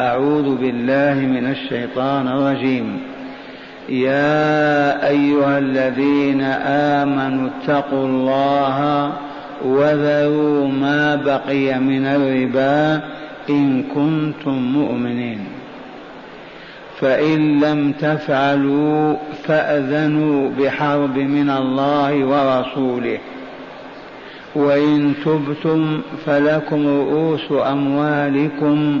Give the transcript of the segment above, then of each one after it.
أعوذ بالله من الشيطان الرجيم. يا أيها الذين آمنوا اتقوا الله وذروا ما بقي من الربا إن كنتم مؤمنين. فإن لم تفعلوا فأذنوا بحرب من الله ورسوله. وإن تبتم فلكم رؤوس أموالكم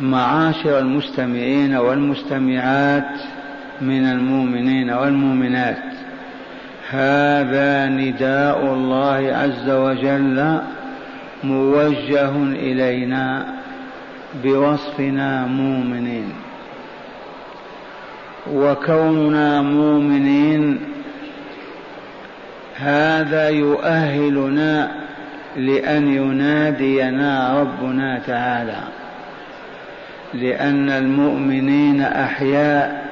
معاشر المستمعين والمستمعات من المؤمنين والمؤمنات. هذا نداء الله عز وجل موجه إلينا بوصفنا مؤمنين. وكوننا مؤمنين هذا يؤهلنا لأن ينادينا ربنا تعالى. لأن المؤمنين أحياء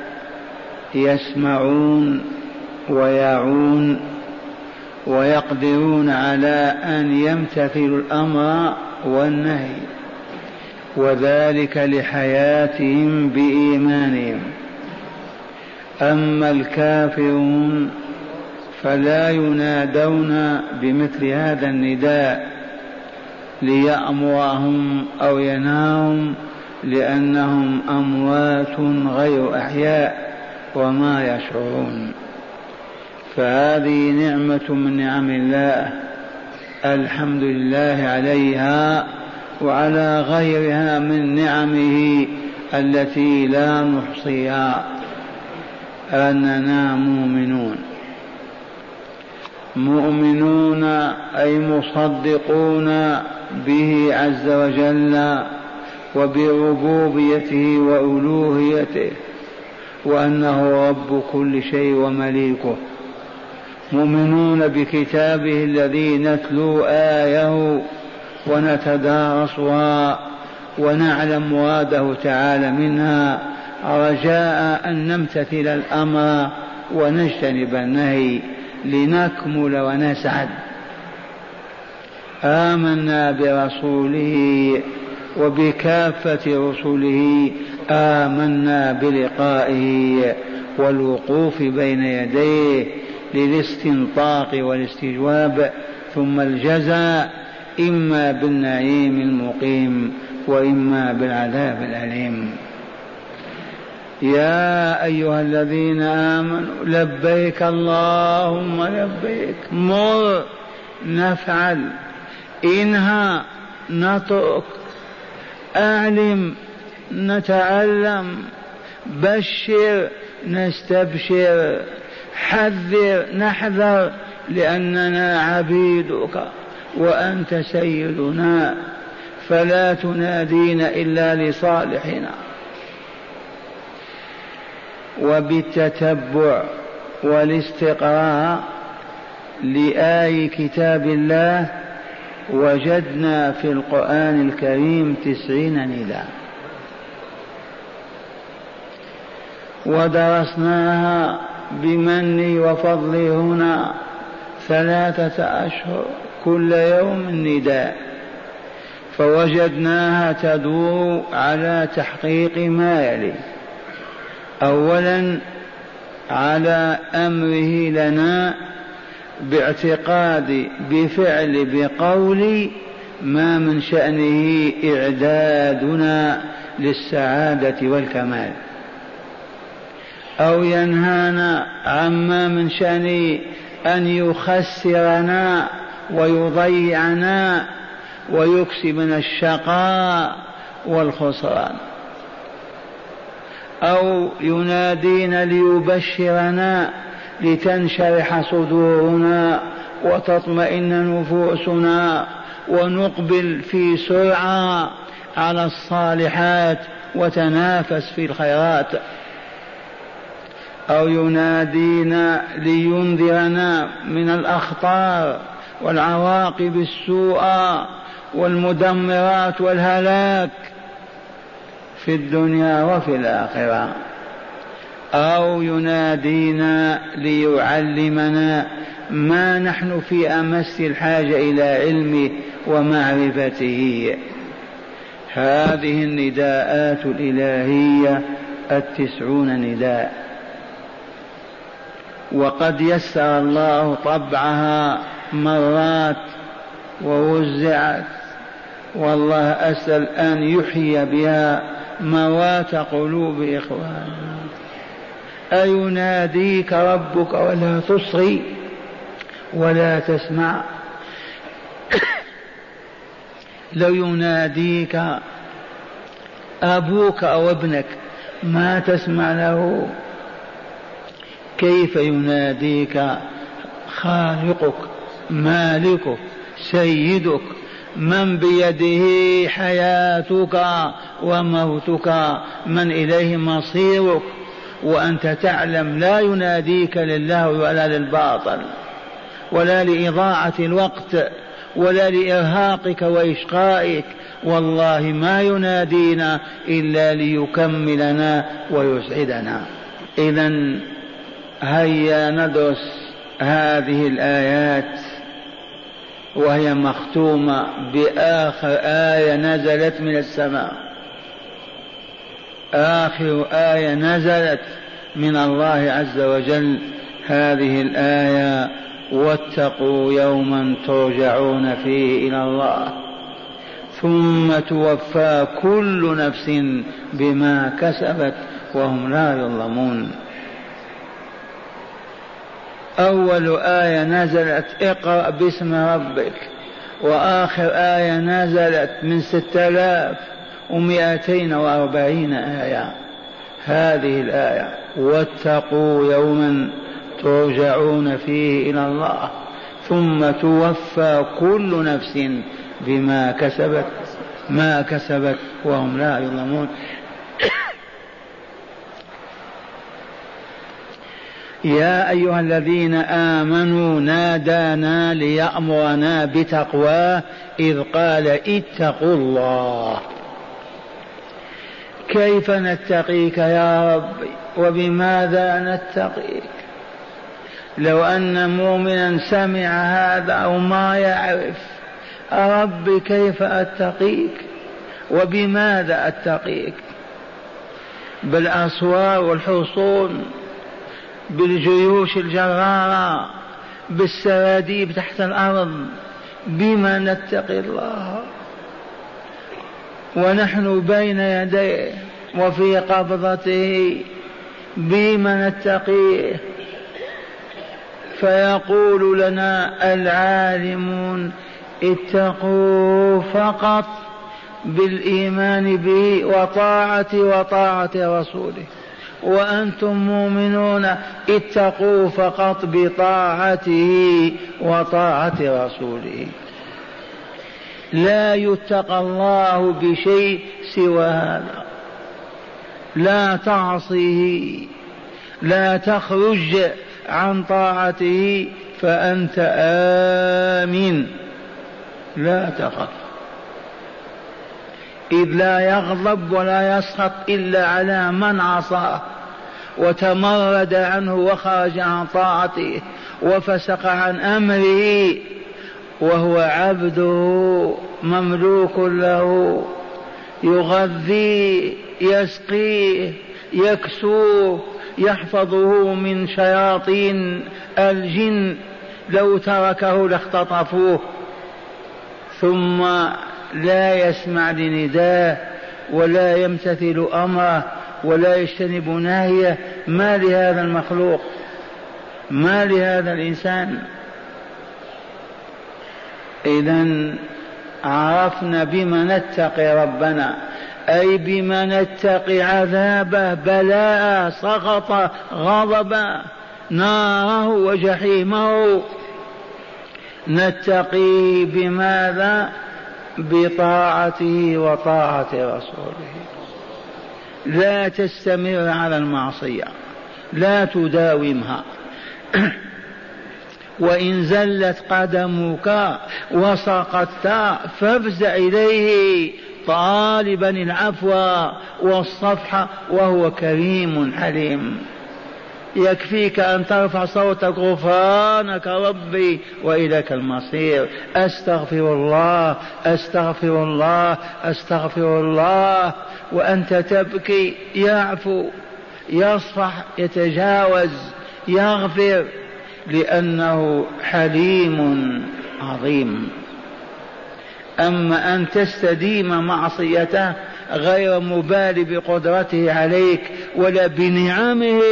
يسمعون ويعون ويقدرون على أن يمتثلوا الأمر والنهي وذلك لحياتهم بإيمانهم. أما الكافرون فلا ينادون بمثل هذا النداء ليأمرهم أو ينهاهم لأنهم أموات غير أحياء وما يشعرون. فهذه نعمة من نعم الله. الحمد لله عليها وعلى غيرها من نعمه التي لا نحصيها. أننا مؤمنون. مؤمنون أي مصدقون به عز وجل. وبربوبيته وألوهيته وأنه رب كل شيء ومليكه. مؤمنون بكتابه الذي نتلو آية ونتدارسها ونعلم مراده تعالى منها. رجاء أن نمتثل الأمر ونجتنب النهي لنكمل ونسعد. آمنا برسوله وبكافة رسله آمنا بلقائه والوقوف بين يديه للاستنطاق والاستجواب ثم الجزاء إما بالنعيم المقيم وإما بالعذاب الأليم. يا أيها الذين آمنوا لبيك اللهم لبيك مر نفعل إنهى نترك أعلم نتعلم بشر نستبشر حذر نحذر لأننا عبيدك وأنت سيدنا فلا تنادينا إلا لصالحنا. وبالتتبع والاستقراء لآي كتاب الله وجدنا في القرآن الكريم تسعين نداء ودرسناها بمني وفضلي هنا ثلاثة أشهر كل يوم نداء فوجدناها تدور على تحقيق ما يلي. اولا على أمره لنا باعتقاد بفعل بقول ما من شأنه إعدادنا للسعادة والكمال. أو ينهانا عما من شانه أن يخسرنا ويضيعنا ويكسبنا الشقاء والخسران. أو ينادينا ليبشرنا لتنشرح صدورنا وتطمئن نفوسنا ونقبل في سرعة على الصالحات وتنافس في الخيرات. أو ينادينا لينذرنا من الأخطار والعواقب السوء والمدمرات والهلاك في الدنيا وفي الآخرة. أو ينادينا ليعلمنا ما نحن في أمس الحاجة إلى علمه ومعرفته. هذه النداءات الإلهية التسعون نداء. وقد يسر الله طبعها مرات ووزعت. والله أسأل أن يحيي بها موات قلوب إخواننا. أيناديك ربك ولا تصغي ولا تسمع؟ لو يناديك أبوك أو ابنك ما تسمع له كيف يناديك خالقك مالكك سيدك؟ من بيده حياتك وموتك؟ من إليه مصيرك؟ وأنت تعلم لا يناديك لله ولا للباطل ولا لإضاعة الوقت ولا لإرهاقك وإشقائك. والله ما ينادينا إلا ليكملنا ويسعدنا. اذا هيا ندرس هذه الآيات وهي مختومة بآخر آية نزلت من السماء. آخر آية نزلت من الله عز وجل هذه الآية واتقوا يوما ترجعون فيه إلى الله. ثم توفى كل نفس بما كسبت وهم لا يظلمون. أول آية نزلت اقرأ باسم ربك. وآخر آية نزلت من ستة آلاف. ومائتين وأربعين آية. هذه الآية واتقوا يوما ترجعون فيه إلى الله ثم توفى كل نفس بما كسبت ما كسبت وهم لا يظلمون. يا أيها الذين آمنوا نادانا ليأمرنا بتقواه إذ قال اتقوا الله. كيف نتقيك يا رب؟ وبماذا نتقيك؟ لو أن مؤمنا سمع هذا أو ما يعرف رب كيف أتقيك؟ وبماذا أتقيك؟ بالأسوار والحصون بالجيوش الجرارة بالسراديب تحت الأرض بما نتقي الله. ونحن بين يديه وفي قبضته بما نتقيه. فيقول لنا العالمون اتقوا فقط بالإيمان به وطاعته وطاعة رسوله. وأنتم مؤمنون اتقوا فقط بطاعته وطاعة رسوله. لا يتقى الله بشيء سوى هذا. لا تعصيه لا تخرج عن طاعته فأنت آمن. لا تخف. إذ لا يغضب ولا يسخط إلا على من عصاه. وتمرد عنه وخرج عن طاعته وفسق عن أمره. وهو عبده مملوك له يغذيه يسقيه يكسوه يحفظه من شياطين الجن لو تركه لاختطفوه. ثم لا يسمع لنداه ولا يمتثل أمره ولا يجتنب ناهيه ما لهذا المخلوق؟ ما لهذا الإنسان؟ إذا عرفنا بما نتقي ربنا أي بما نتقي عذابه بلاء سخط غضبه ناره وجحيمه. نتقي بماذا؟ بطاعته وطاعة رسوله. لا تستمر على المعصية لا تداومها. وإن زلت قدمك وسقطت فافزع إليه طالبا العفو والصفح وهو كريم حليم. يكفيك أن ترفع صوتك غفرانك ربي وإليك المصير. أستغفر الله أستغفر الله أستغفر الله. وأنت تبكي يعفو يصفح يتجاوز يغفر. لأنه حليم عظيم. أما أن تستديم معصيته غير مبال بقدرته عليك ولا بنعمه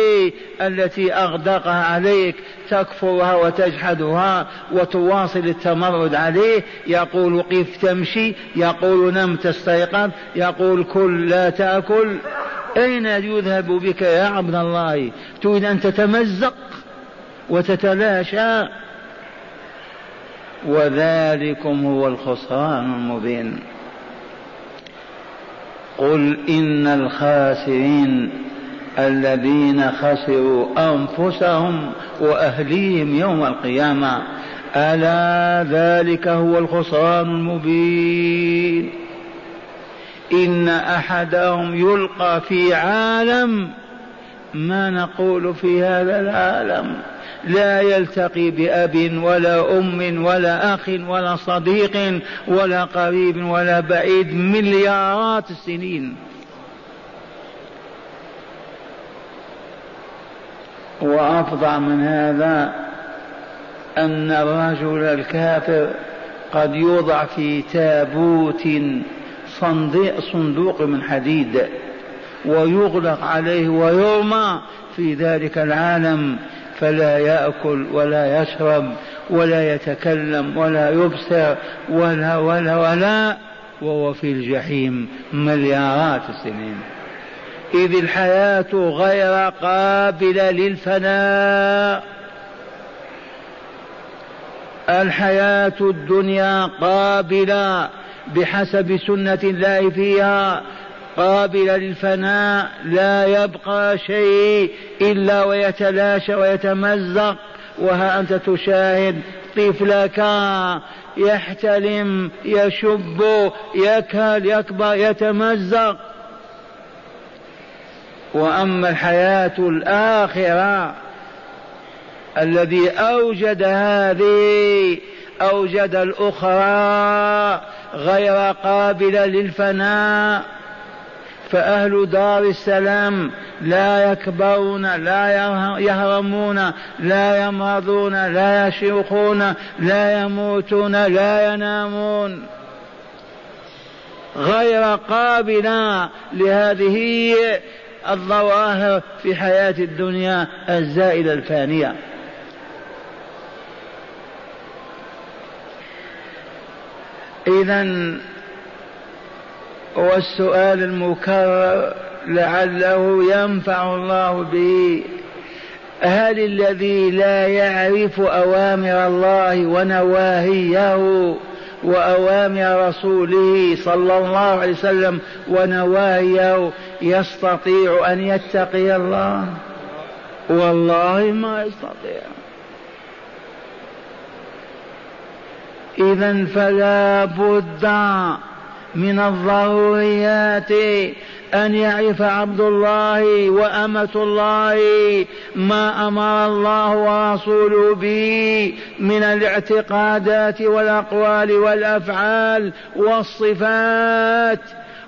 التي أغدقها عليك تكفرها وتجحدها وتواصل التمرد عليه. يقول قف تمشي يقول نم تستيقظ يقول كل لا تأكل. أين يذهب بك يا عبد الله؟ تريد أن تتمزق؟ وتتلاشى. وذلكم هو الخسران المبين. قل إن الخاسرين الذين خسروا أنفسهم وأهليهم يوم القيامة. ألا ذلك هو الخسران المبين. إن أحدهم يلقى في عالم. ما نقول في هذا العالم؟ لا يلتقي بأب ولا أم ولا أخ ولا صديق ولا قريب ولا بعيد مليارات السنين. وأفظع من هذا أن الرجل الكافر قد يوضع في تابوت صندوق من حديد ويغلق عليه ويرمى في ذلك العالم فلا يأكل ولا يشرب ولا يتكلم ولا يبصر ولا ولا ولا وهو في الجحيم مليارات السنين. إذ الحياة غير قابلة للفناء. الحياة الدنيا قابلة بحسب سنة الله فيها قابلة للفناء لا يبقى شيء إلا ويتلاشى ويتمزق وها أنت تشاهد طفلك يحتلم يشب يكهل يكبر يتمزق. وأما الحياة الآخرة الذي أوجد هذه أوجد الأخرى غير قابلة للفناء. فأهل دار السلام لا يكبرون لا يهرمون لا يمرضون لا يشيخون لا يموتون لا ينامون. غير قابلة لهذه الظواهر في حياة الدنيا الزائلة الفانية. إذا والسؤال المكرر لعله ينفع الله به. هل الذي لا يعرف أوامر الله ونواهيه وأوامر رسوله صلى الله عليه وسلم ونواهيه يستطيع أن يتقي الله؟ والله ما يستطيع. اذا فلا بد من الضروريات أن يعرف عبد الله وأمة الله ما أمر الله ورسوله به من الاعتقادات والأقوال والأفعال والصفات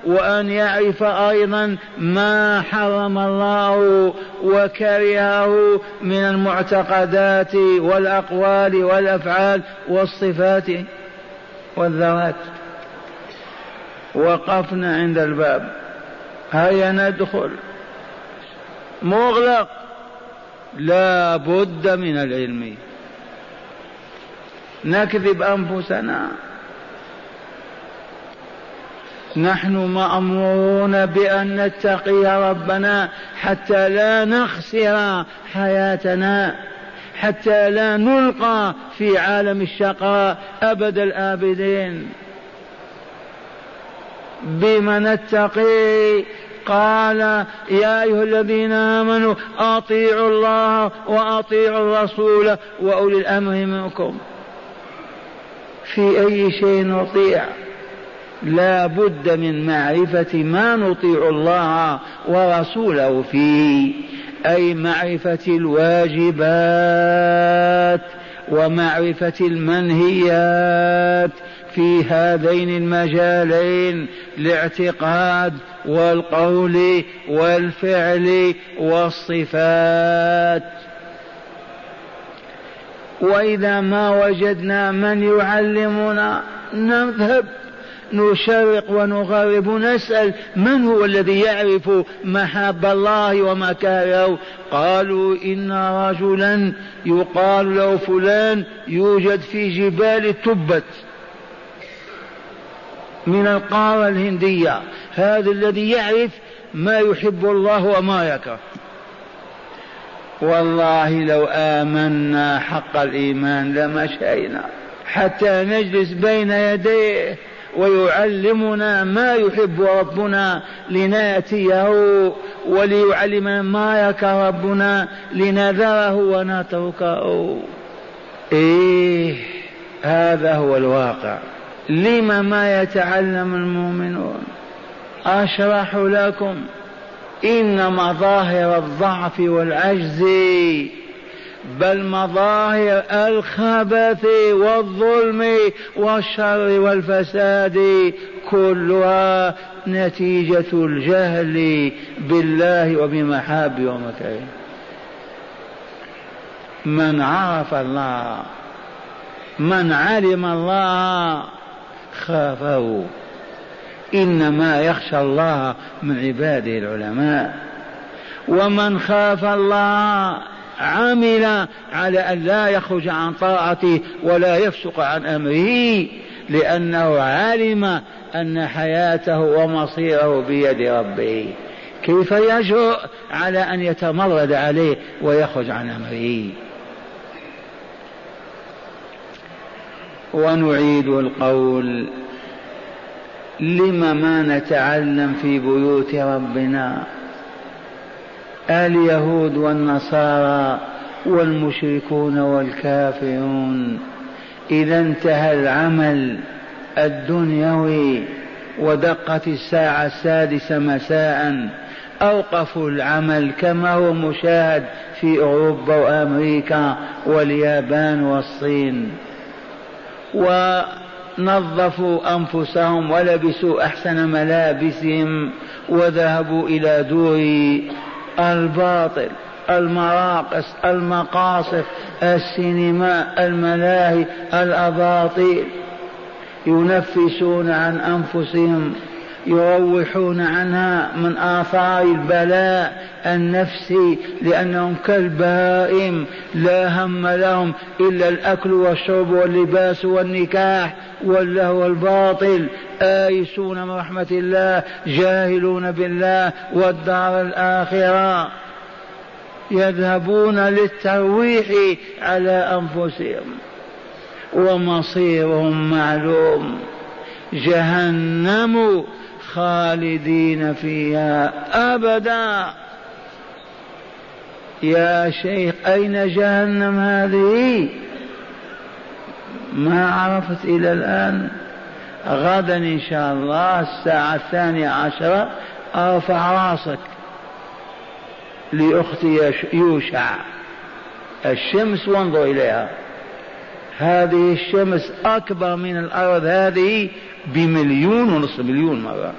وأن يعرف أيضا ما حرم الله وكرهه من المعتقدات والأقوال والأفعال والصفات والذوات. وقفنا عند الباب. هيا ندخل. مغلق. لا بد من العلم. نكذب أنفسنا. نحن مأمورون بأن نتقي ربنا حتى لا نخسر حياتنا حتى لا نلقى في عالم الشقاء أبد الآبدين. بما نتقي قال يا أيها الذين آمنوا أطيعوا الله وأطيعوا الرسول وأولي الأمر منكم. في أي شيء نطيع؟ لا بد من معرفة ما نطيع الله ورسوله فيه أي معرفة الواجبات ومعرفة المنهيات في هذين المجالين الاعتقاد والقول والفعل والصفات. وإذا ما وجدنا من يعلمنا نذهب نشرق ونغرب نسأل من هو الذي يعرف محاب الله ومكاره قالوا إن رجلا يقال له فلان يوجد في جبال تبت. من القارة الهندية. هذا الذي يعرف ما يحب الله وما يكره. والله لو آمنا حق الإيمان لمشينا. حتى نجلس بين يديه ويعلمنا ما يحب ربنا لنأتيه وليعلمنا ما يكره ربنا لنذره ونتركه. إيه هذا هو الواقع. لم ما يتعلم المؤمنون؟ اشرح لكم. ان مظاهر الضعف والعجز بل مظاهر الخبث والظلم والشر والفساد كلها نتيجة الجهل بالله وبمحاب ومكاره. من عرف الله من علم الله خافه. إنما يخشى الله من عباده العلماء. ومن خاف الله عمل على أن لا يخرج عن طاعته ولا يفسق عن أمره لأنه علم أن حياته ومصيره بيد ربه. كيف يجرؤ على أن يتمرد عليه ويخرج عن أمره؟ ونعيد القول. لم ما نتعلم في بيوت ربنا؟ اليهود والنصارى والمشركون والكافرون. إذا انتهى العمل الدنيوي ودقت الساعة السادسة مساء أوقفوا العمل كما هو مشاهد في أوروبا وأمريكا واليابان والصين. ونظفوا أنفسهم ولبسوا أحسن ملابسهم وذهبوا إلى دور الباطل المراقص المقاصف السينما الملاهي الأباطيل ينفسون عن أنفسهم. يروحون عنها من آثار البلاء النفسي لأنهم كالبهائم لا هم لهم إلا الأكل والشرب واللباس والنكاح واللهو الباطل. آيسون من رحمة الله جاهلون بالله والدار الآخرة. يذهبون للترويح على أنفسهم. ومصيرهم معلوم. جهنم خالدين فيها أبدا. يا شيخ أين جهنم هذه؟ ما عرفت إلى الآن. غدا إن شاء الله الساعة الثانية عشرة. أرفع رأسك لأختي يوشع. الشمس وانظر إليها. هذه الشمس أكبر من الأرض هذه. بمليون ونصف مليون مرة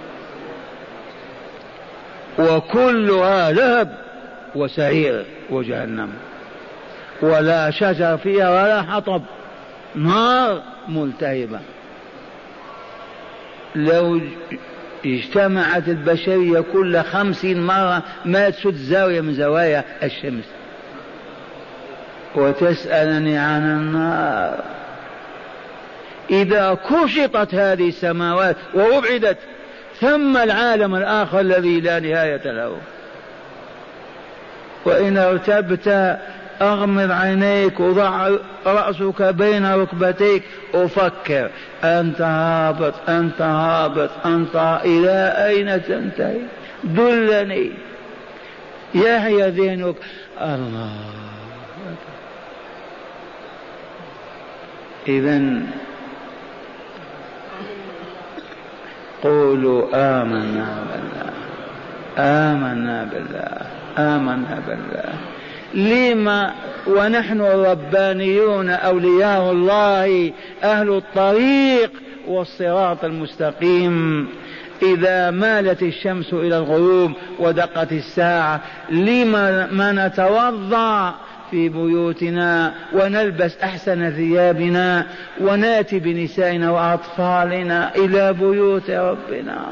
وكلها لهب وسعير وجهنم. ولا شجر فيها ولا حطب. نار ملتهبة. لو اجتمعت البشرية كل خمسين مرة ما تسد زاوية من زوايا الشمس. وتسألني عن النار. إذا كشطت هذه السماوات وأبعدت ثم العالم الآخر الذي لا نهاية له. وإن ارتبت أغمض عينيك وضع رأسك بين ركبتيك وفكر أنت هابط أنت هابط أنت إلى أين تنتهي؟ دلني. يحيى ذهنك الله إذا قولوا آمنا بالله آمنا بالله آمنا بالله. لما ونحن الربانيون أولياء الله أهل الطريق والصراط المستقيم. إذا مالت الشمس إلى الغروب ودقت الساعة لما ما نتوضأ في بيوتنا ونلبس أحسن ثيابنا وناتي بنسائنا وأطفالنا إلى بيوت ربنا.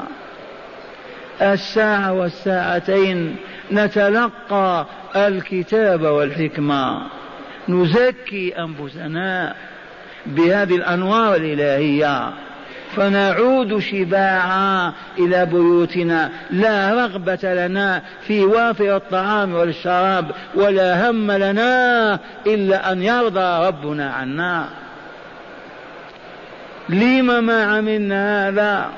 الساعة والساعتين نتلقى الكتاب والحكمة. نزكي أنفسنا بهذه الأنوار الإلهية. فنعود شباعا إلى بيوتنا. لا رغبة لنا في وافر الطعام والشراب ولا هم لنا إلا أن يرضى ربنا عنا. لم ما عملنا هذا؟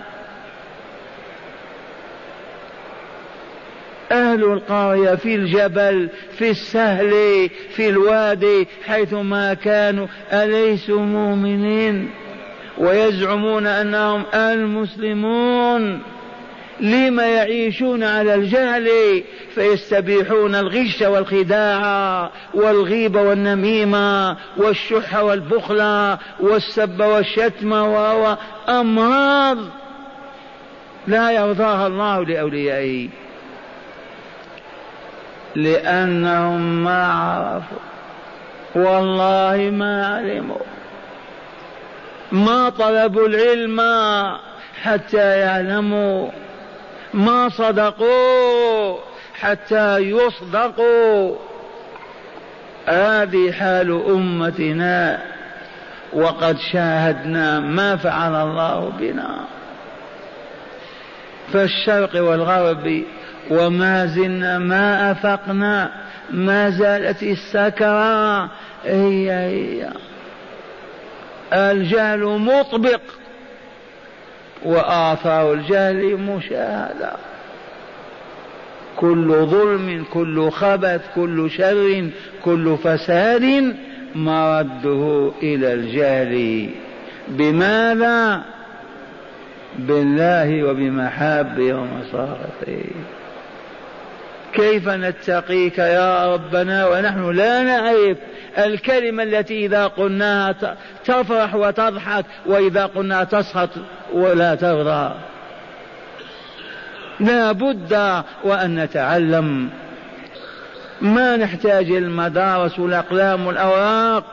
أهل القرية في الجبل في السهل في الوادي حيثما كانوا أليسوا مؤمنين؟ ويزعمون أنهم المسلمون. لما يعيشون على الجهل فيستبيحون الغش والخداع والغيبة والنميمة والشح والبخل والسب والشتم وهو أمراض لا يرضاها الله لأوليائه. لأنهم ما عرفوا. والله ما علموا. ما طلبوا العلم حتى يعلموا ما صدقوا حتى يصدقوا. هذه حال أمتنا وقد شاهدنا ما فعل الله بنا. فالشرق والغرب وما زلنا ما أفقنا ما زالت السكرة هي هي. الجهل مطبق وآثار الجهل مشاهدة. كل ظلم كل خبث كل شر كل فساد مرده إلى الجهل. بماذا؟ بالله وبمحابه ومصارفه. كيف نتقيك يا ربنا؟ ونحن لا نعرف الكلمة التي إذا قلناها تفرح وتضحك وإذا قلناها تسخط ولا ترضى لا بد وأن نتعلم ما نحتاج المدارس والأقلام والأوراق.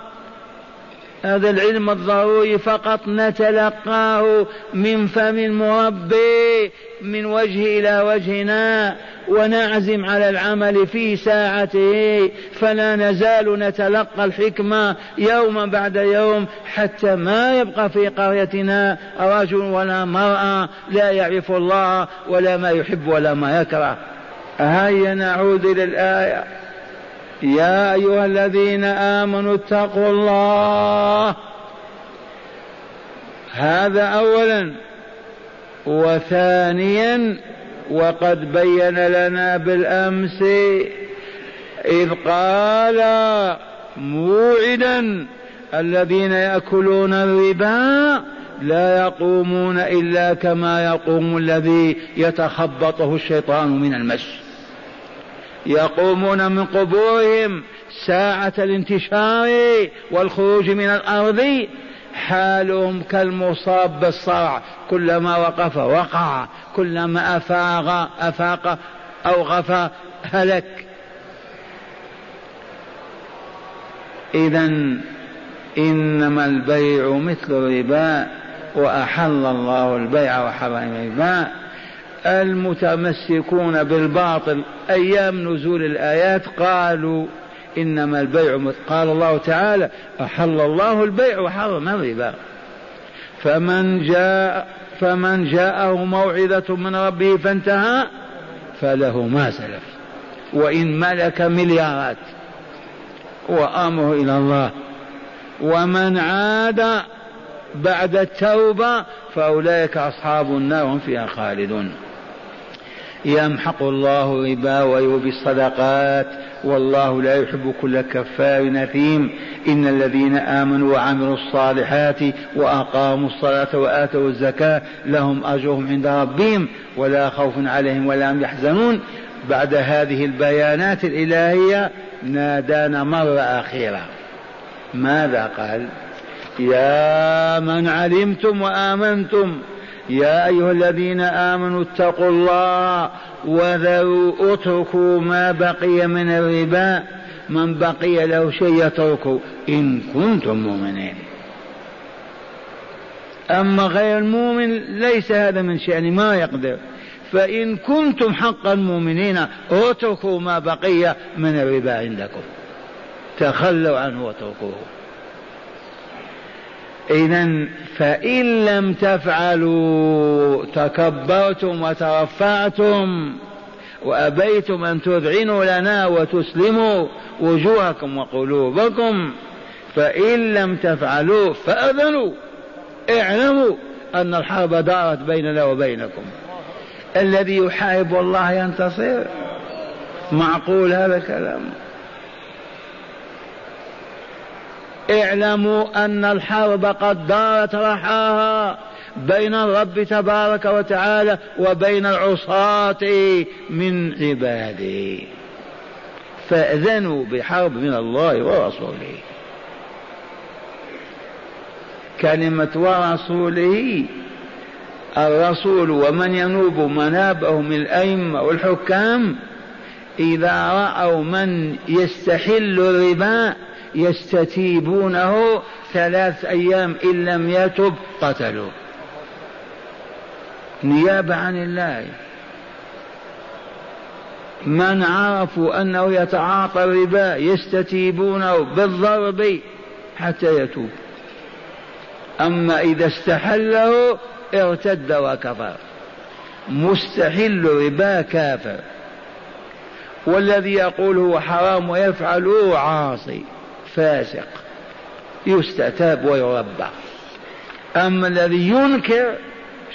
هذا العلم الضروري فقط نتلقاه من فم المربي من وجه إلى وجهنا ونعزم على العمل في ساعته فلا نزال نتلقى الحكمة يوما بعد يوم حتى ما يبقى في قريتنا رجل ولا مرأة لا يعرف الله ولا ما يحب ولا ما يكره. هيا نعود إلى الآية. يا أيها الذين آمنوا اتقوا الله. هذا أولا. وثانيا وقد بين لنا بالأمس إذ قال موعدا الذين يأكلون الربا لا يقومون إلا كما يقوم الذي يتخبطه الشيطان من المس. يقومون من قبورهم ساعة الانتشار والخروج من الأرض. حالهم كالمصاب بالصرع. كلما وقف وقع. كلما أفاق أفاق أو غفى هلك. إذا إنما البيع مثل الربا وأحل الله البيع وحرم الربا. المتمسكون بالباطل أيام نزول الآيات قالوا إنما البيع قال الله تعالى أحل الله البيع وحرم الربا. فمن جاء فمن جاءه موعظة من ربه فانتهى فله ما سلف. وإن ملك مليارات. وأمره إلى الله. ومن عاد بعد التوبة فأولئك أصحاب النار هم فيها خالدون. يمحق الله الربا ويربي الصدقات والله لا يحب كل كفار أثيم إن الذين آمنوا وعملوا الصالحات وأقاموا الصلاة وآتوا الزكاة لهم أجرهم عند ربهم ولا خوف عليهم ولا هم يحزنون. بعد هذه البيانات الإلهية نادانا مرة أخيرة. ماذا قال؟ يا من علمتم وآمنتم يا أيها الذين آمنوا اتقوا الله وذروا اتركوا ما بقي من الربا. من بقي له شيء يتركه إن كنتم مؤمنين. أما غير المؤمن ليس هذا من شأن ما يقدر. فإن كنتم حقا مؤمنين اتركوا ما بقي من الربا عندكم. تخلوا عنه واتركوه. إذا فإن لم تفعلوا تكبرتم وترفعتم وأبيتم أن تذعنوا لنا وتسلموا وجوهكم وقلوبكم فإن لم تفعلوا فأذنوا اعلموا أن الحرب دارت بيننا وبينكم. الذي يحارب الله ينتصر. معقول هذا الكلام. اعلموا أن الحرب قد دارت رحاها بين الرب تبارك وتعالى وبين العصاة من عباده. فأذنوا بحرب من الله ورسوله. كلمة ورسوله الرسول ومن ينوب منابه من الأئمة والحكام إذا رأوا من يستحل الربا يستتيبونه ثلاث أيام إن لم يتب قتلوه نيابة عن الله. من عرفوا أنه يتعاطى الربا يستتيبونه بالضرب حتى يتوب. أما إذا استحله ارتد وكفر. مستحل ربا كافر. والذي يقول هو حرام ويفعله عاصي. فاسق يستتاب ويربى. أما الذي ينكر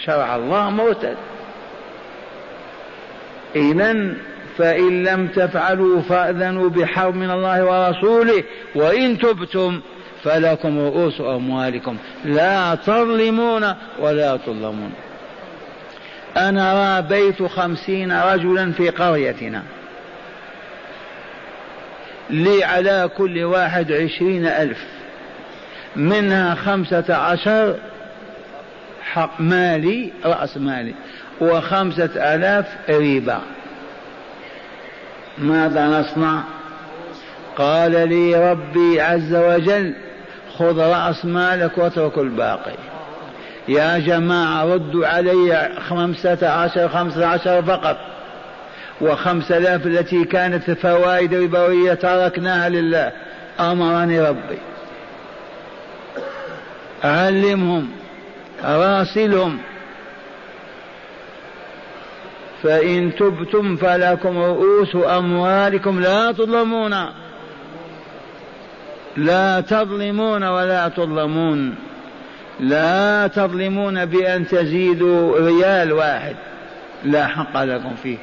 شرع الله مرتد. إذا فإن لم تفعلوا فأذنوا بحرب من الله ورسوله وإن تبتم فلكم رؤوس أموالكم. لا تظلمون ولا تظلمون. أنا رابيت خمسين رجلا في قريتنا. لي على كل واحد عشرين ألف. منها خمسة عشر حق مالي رأس مالي وخمسة آلاف ريبة ماذا نصنع؟ قال لي ربي عز وجل خذ رأس مالك واترك الباقي. يا جماعة ردوا علي خمسة عشر خمسة عشر فقط. وخمسة آلاف التي كانت فوائد ربوية تركناها لله. أمرني ربي. علمهم راسلهم فإن تبتم فلكم رؤوس أموالكم لا تظلمون. لا تظلمون ولا تظلمون. لا تظلمون بأن تزيدوا ريال واحد. لا حق لكم فيه.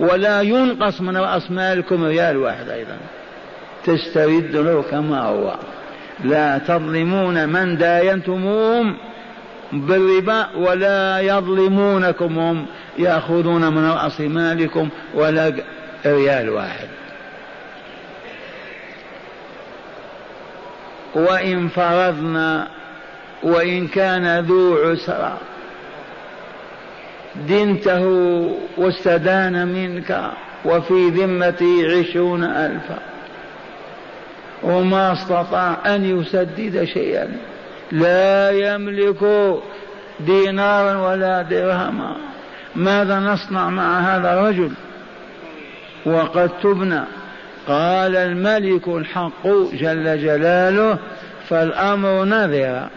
ولا ينقص من رأس مالكم ريال واحد أيضا. تسترد له كما هو. لا تظلمون من داينتموهم بالربا ولا يظلمونكم هم يأخذون من رأس مالكم ولا ريال واحد. وإن فرضنا وإن كان ذو عسرى دنته واستدان منك وفي ذمته عشرون ألفا. وما استطاع أن يسدد شيئا. لا يملك دينارا ولا درهما. ماذا نصنع مع هذا الرجل؟ وقد تبنى. قال الملك الحق جل جلاله فالأمر نذر.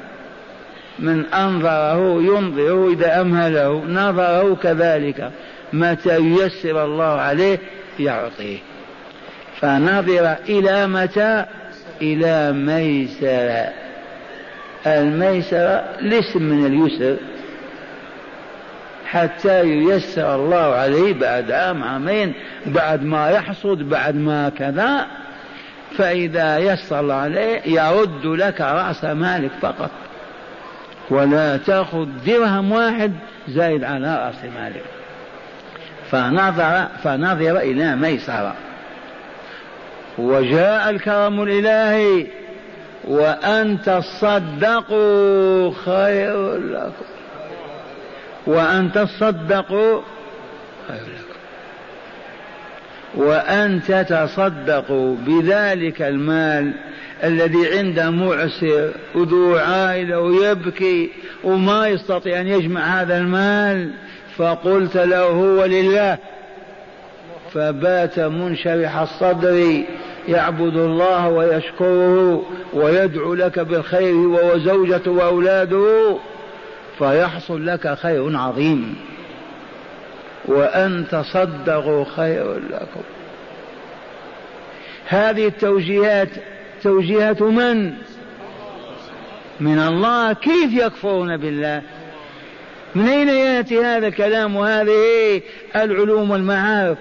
من أنظره ينظره إذا أمهله نظره كذلك. متى ييسر الله عليه؟ يعطيه. فنظر إلى متى؟ إلى ميسرة الميسرة الاسم من اليسر. حتى ييسر الله عليه بعد عام عامين بعد ما يحصد بعد ما كذا. فإذا يسر الله عليه يرد لك رأس مالك فقط. ولا تأخذ درهم واحد زايد على رأس مالك. فنظر فنظر إلى ميسرة. وجاء الكرم الإلهي وأن تصدقوا خير لكم. وأن تصدقوا خير لكم. وأن تتصدقوا بذلك المال الذي عنده معسر وذو عائلة ويبكي وما يستطيع أن يجمع هذا المال فقلت له هو لله. فبات منشرح الصدر يعبد الله ويشكره ويدعو لك بالخير وهو زوجته وأولاده فيحصل لك خير عظيم. وأن تصدقوا خير لكم. هذه التوجيهات توجيهات من؟ من الله. كيف يكفرون بالله؟ من أين يأتي هذا الكلام وهذه العلوم والمعارف؟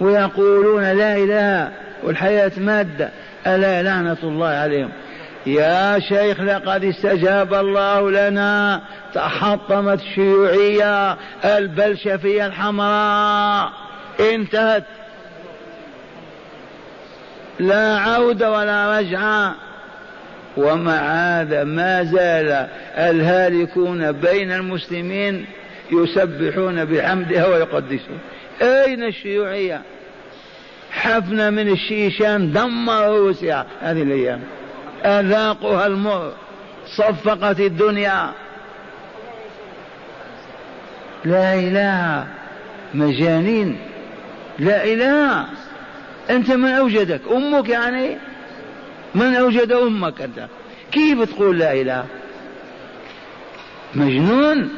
ويقولون لا إله والحياة مادة. ألا لعنة الله عليهم؟ يا شيخ لقد استجاب الله لنا تحطمت الشيوعية البلشفية الحمراء. انتهت. لا عودة ولا رجعة ومع هذا ما زال الهالكون بين المسلمين يسبحون بحمدها ويقدسون. أين الشيوعية؟ حفنة من الشيشان دمر روسيا. هذه الأيام أذاقها المر. صفقت الدنيا. لا إله. مجانين. لا إله. أنت من أوجدك. أمك يعني من أوجد أمك أنت. كيف تقول لا إله؟ مجنون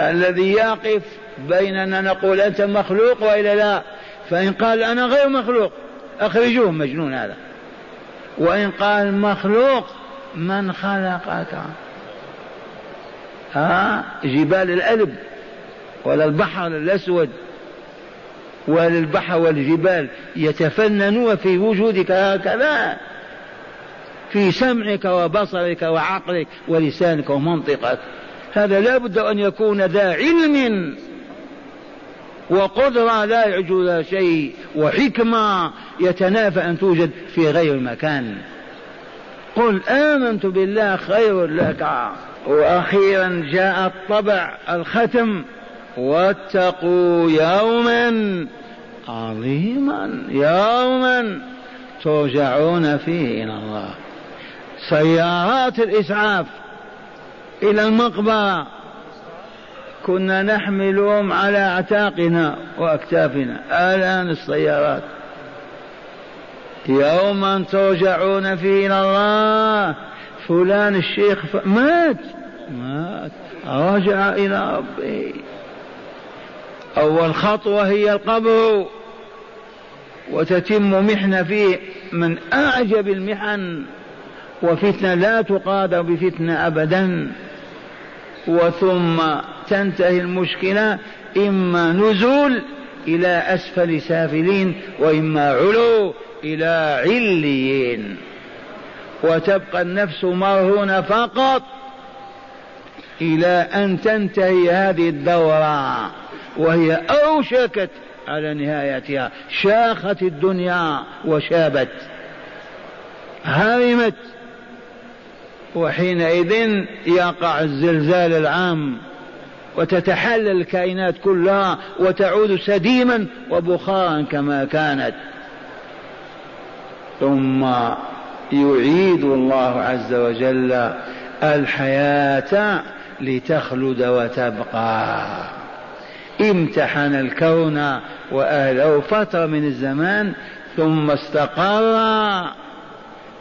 الذي يقف بيننا نقول أنت مخلوق وإلا لا. فإن قال أنا غير مخلوق أخرجوه مجنون هذا. وإن قال مخلوق من خلقك؟ ها؟ جبال الألب ولا البحر الأسود. ولا البحر والجبال يتفننون في وجودك هكذا. في سمعك وبصرك وعقلك ولسانك ومنطقك. هذا لا بد أن يكون ذا علم وقدرة لا يعجز شيء وحكمة يتنافى أن توجد في غير مكان قل آمنت بالله خير لك. وأخيرا جاء الطبع الختم. واتقوا يوما عظيما يوما ترجعون فيه إلى الله. سيارات الإسعاف إلى المقبرة. كنا نحملهم على أعتاقنا وأكتافنا. آلآن السيارات. يوما ترجعون فيه إلى الله. فلان الشيخ مات. مات. رجع إلى ربه أول خطوة هي القبر. وتتم محنة فيه من أعجب المحن. وفتنة لا تقادر بفتنة أبدا. وثم تنتهي المشكلة إما نزول إلى أسفل سافلين وإما علو إلى عليين. وتبقى النفس مرهونة فقط إلى أن تنتهي هذه الدورة. وهي أوشكت على نهايتها. شاخت الدنيا وشابت. هرمت. وحينئذ يقع الزلزال العام وتتحلل الكائنات كلها وتعود سديما وبخارا كما كانت. ثم يعيد الله عز وجل الحياة لتخلد وتبقى. امتحن الكون وأهله فترة من الزمان ثم استقر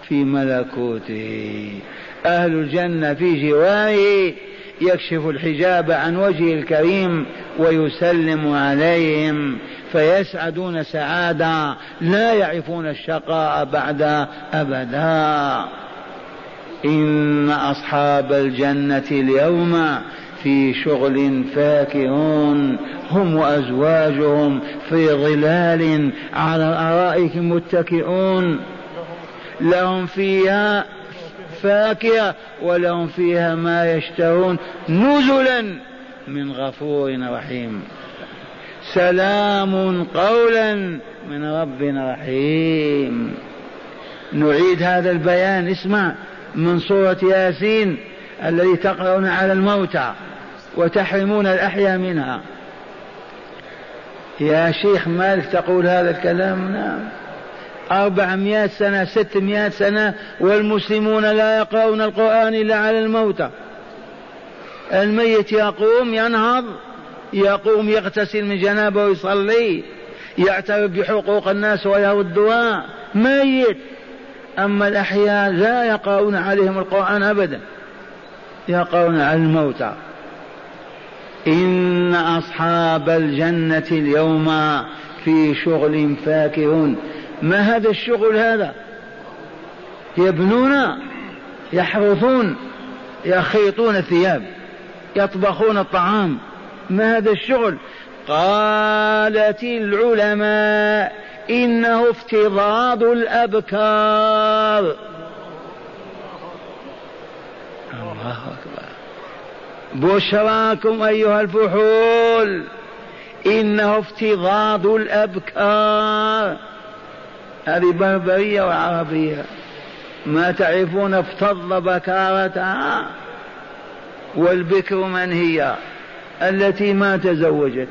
في ملكوته. أهل الجنة في جواره يكشف الحجاب عن وجهه الكريم ويسلم عليهم فيسعدون سعادة لا يعرفون الشقاء بعد أبدا. إن أصحاب الجنة اليوم في شغل فاكهون هم وأزواجهم في ظلال على الأرائك متكئون. لهم فيها فاكهة ولهم فيها ما يشتهون. نزلا من غفور رحيم. سلام قولا من رب رحيم. نعيد هذا البيان. اسمع من سورة ياسين الذي تقرأون على الموتى. وتحرمون الأحياء منها. يا شيخ مالك تقول هذا الكلام؟ نعم. أربعمائة سنة ستمائة سنة والمسلمون لا يقرؤون القرآن إلا على الموتى الميت يقوم ينهض يقوم يغتسل من جنابه ويصلي يعترف بحقوق الناس ويردها. ميت. أما الأحياء لا يقرؤون عليهم القرآن أبدا يقرؤون على الموتى إن أصحاب الجنة اليوم في شغل فاكهون. ما هذا الشغل هذا؟ يبنون يحرثون يخيطون الثياب يطبخون الطعام. ما هذا الشغل؟ قالت العلماء إنه افتضاض الأبكار. الله أكبر. بشراكم أيها الفحول إنه افتضاض الأبكار. هذه بربريه وعربية. ما تعرفون افتض بكارتها والبكر من هي التي ما تزوجت.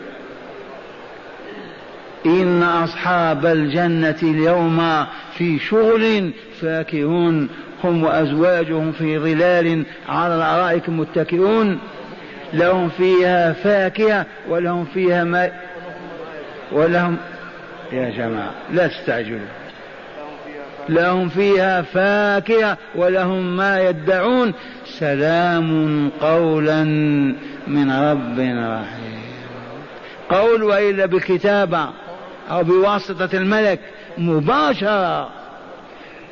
إن أصحاب الجنة اليوم في شغل فاكهون هم وأزواجهم في ظلال على الأرائك متكئون. لهم فيها فاكهة ولهم فيها ما ولهم يا جماعة لا تستعجلوا. لهم فيها فاكهة ولهم ما يدعون. سلام قولا من رب رحيم. قول وإلا بالكتابة أو بواسطة الملك مباشرة.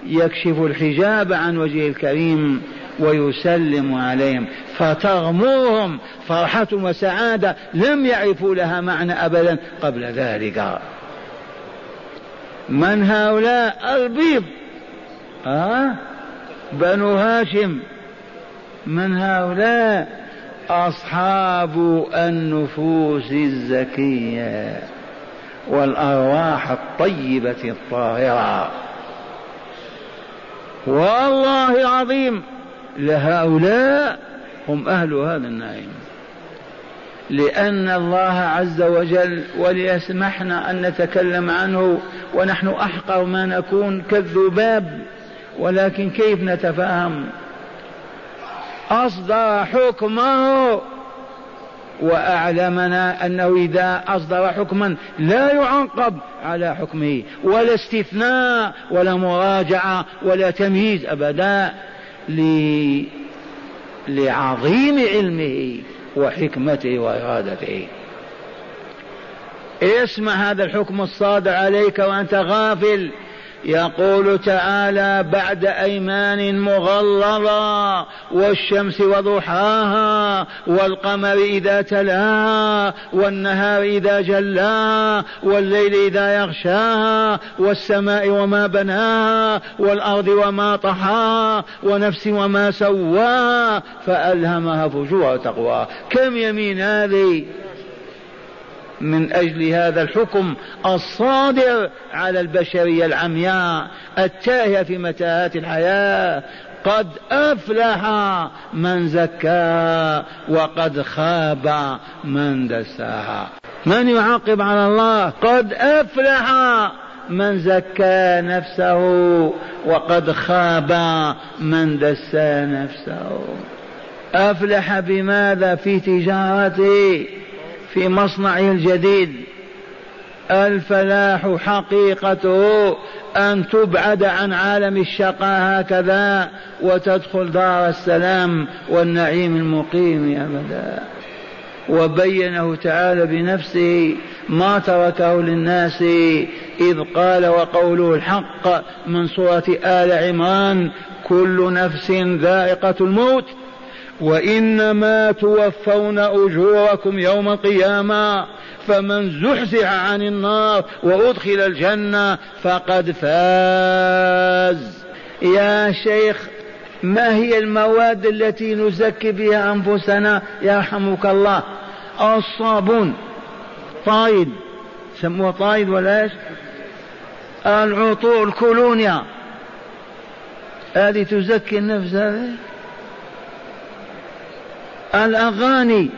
يكشف الحجاب عن وجهه الكريم ويسلم عليهم. فتغمرهم فرحة وسعادة لم يعرفوا لها معنى أبدا قبل ذلك. من هؤلاء؟ البيض. آه؟ بنو هاشم. من هؤلاء؟ أصحاب النفوس الزكية والأرواح الطيبة الطاهرة. والله العظيم لهؤلاء هم أهل هذا النعيم. لأن الله عز وجل وليسمحنا أن نتكلم عنه ونحن أحقر ما نكون كالذباب ولكن كيف نتفاهم؟ أصدر حكمه وأعلمنا أنه إذا أصدر حكما لا يعقب على حكمه ولا استثناء ولا مراجعة ولا تمييز أبدا لعظيم علمه وحكمته وإرادته. اسمع هذا الحكم الصادر عليك وأنت غافل. يقول تعالى بعد أيمان مغلظة والشمس وضحاها والقمر إذا تلاها والنهار إذا جلاها والليل إذا يغشاها والسماء وما بناها والأرض وما طحاها ونفس وما سواها فألهمها فجورها تقواها كم يمين هذه؟ من أجل هذا الحكم الصادر على البشرية العمياء التاهية في متاهات الحياة. قد أفلح من زكاها وقد خاب من دساها. من يعاقب على الله؟ قد أفلح من زكى نفسه وقد خاب من دسى نفسه. أفلح بماذا؟ في تجارته. في مصنعه الجديد. الفلاح حقيقته أن تبعد عن عالم الشقاء هكذا وتدخل دار السلام والنعيم المقيم أبدا. وبينه تعالى بنفسه ما تركه للناس إذ قال وقوله الحق من سورة آل عمران كل نفس ذائقة الموت وإنما توفون أجوركم يوم القيامة فمن زحزح عن النار وأدخل الجنة فقد فاز. يا شيخ ما هي المواد التي نزكي بها أنفسنا؟ يرحمك الله. الصابون. طايد. سموه طايد ولا إيش؟ العطور الكولونيا هذه تزكي النفس هذه؟ الأغاني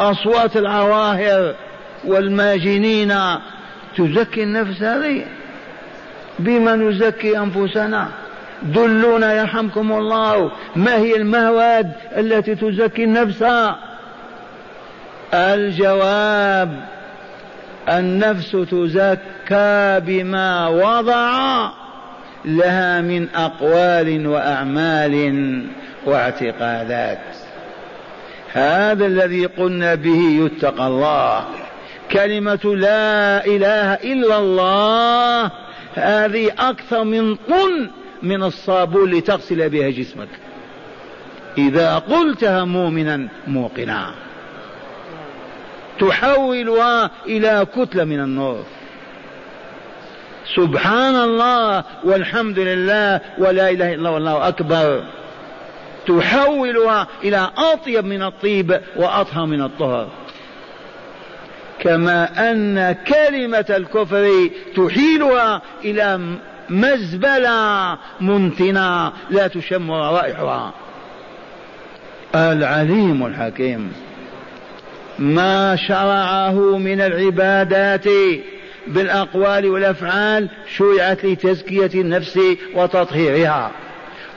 أصوات العواهر والماجنين تزكي النفس هذه؟ بما نزكي أنفسنا. دلونا يرحمكم الله. ما هي المواد التي تزكي النفس؟ الجواب النفس تزكى بما وضع لها من أقوال وأعمال. واعتقادات. هذا الذي قلنا به يتقى الله. كلمة لا إله إلا الله هذه أكثر من طن من الصابون لتغسل بها جسمك. إذا قلتها مؤمنا موقنا. تحولها إلى كتلة من النور. سبحان الله والحمد لله ولا إله إلا الله والله أكبر. تحولها إلى أطيب من الطيب واطهر من الطهر. كما أن كلمة الكفر تحيلها إلى مزبلة منتنه لا تشم روائحها العليم الحكيم. ما شرعه من العبادات بالأقوال والأفعال شرعت لتزكية النفس وتطهيرها.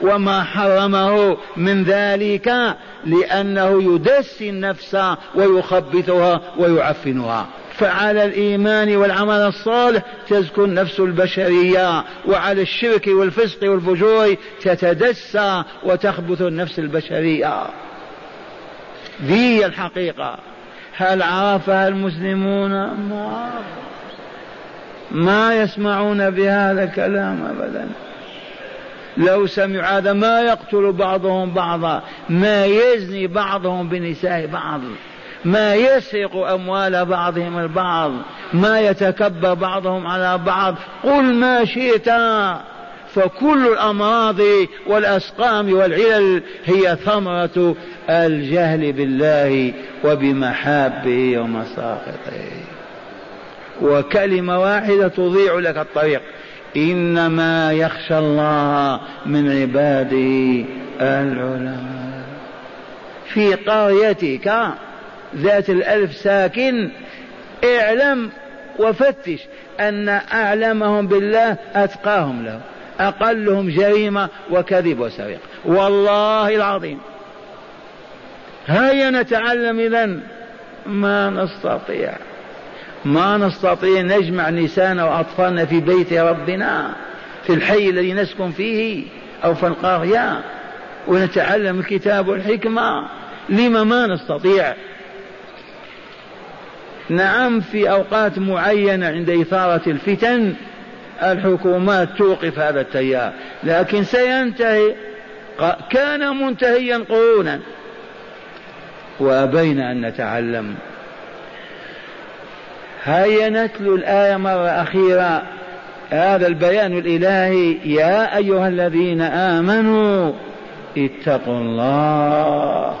وما حرمه من ذلك لأنه يدسي النفس ويخبثها ويعفنها. فعلى الإيمان والعمل الصالح تزكو النفس البشرية وعلى الشرك والفسق والفجور تتدسى وتخبث النفس البشرية. ذي الحقيقة. هل عرفها المسلمون؟ ما ما يسمعون بهذا الكلام ابدا. لو سمعوا هذا ما يقتل بعضهم بعضا ما يزني بعضهم بنساء بعض ما يسرق أموال بعضهم البعض ما يتكبر بعضهم على بعض قل ما شئت. فكل الأمراض والأسقام والعلل هي ثمرة الجهل بالله وبمحابه ومساخطه وكلمة واحدة تضيع لك الطريق. إنما يخشى الله من عباده العلماء. في قريتك ذات الألف ساكن اعلم وفتش أن أعلمهم بالله أتقاهم له أقلهم جريمة وكذب وسرقة والله العظيم. هيا نتعلم إذا ما نستطيع. ما نستطيع نجمع نساءنا وأطفالنا في بيت ربنا في الحي الذي نسكن فيه أو في القرية ونتعلم الكتاب والحكمة. لما ما نستطيع؟ نعم في أوقات معينة عند إثارة الفتن الحكومات توقف هذا التيار لكن سينتهي كان منتهيا قرونا. وأبينا أن نتعلم هيا نتلو الآية مرة أخيرة. هذا البيان الإلهي يا أيها الذين آمنوا اتقوا الله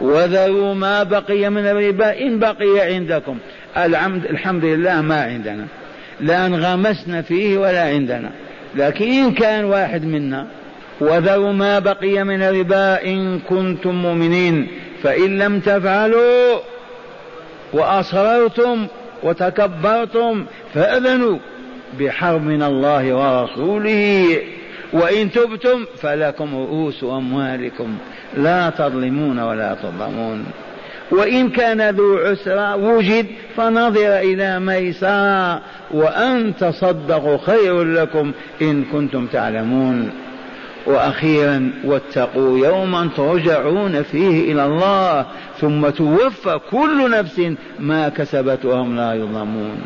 وذروا ما بقي من الربا إن بقي عندكم. الحمد, الحمد لله ما عندنا. لا انغمسنا فيه ولا عندنا. لكن إن كان واحد منا وذروا ما بقي من الربا إن كنتم مؤمنين. فإن لم تفعلوا وأصررتم وتكبرتم فأذنوا بحرب من الله ورسوله. وإن تبتم فلكم رؤوس أموالكم. لا تظلمون ولا تظلمون. وإن كان ذو عسرى وجد فنظر إلى ميسرى وأن تصدقوا خير لكم إن كنتم تعلمون. وأخيرا واتقوا يوما ترجعون فيه إلى الله ثم توفى كل نفس ما كسبت وهم لا يظلمون.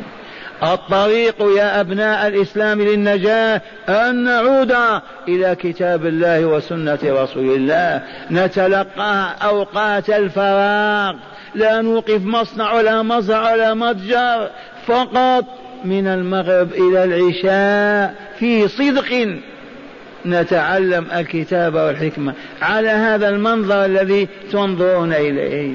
الطريق يا أبناء الإسلام للنجاة أن نعود إلى كتاب الله وسنة رسول الله. نتلقاها أوقات الفراغ. لا نوقف مصنع ولا مزرعة ولا متجر فقط من المغرب إلى العشاء في صدق نتعلم الكتاب والحكمة. على هذا المنظر الذي تنظرون إليه.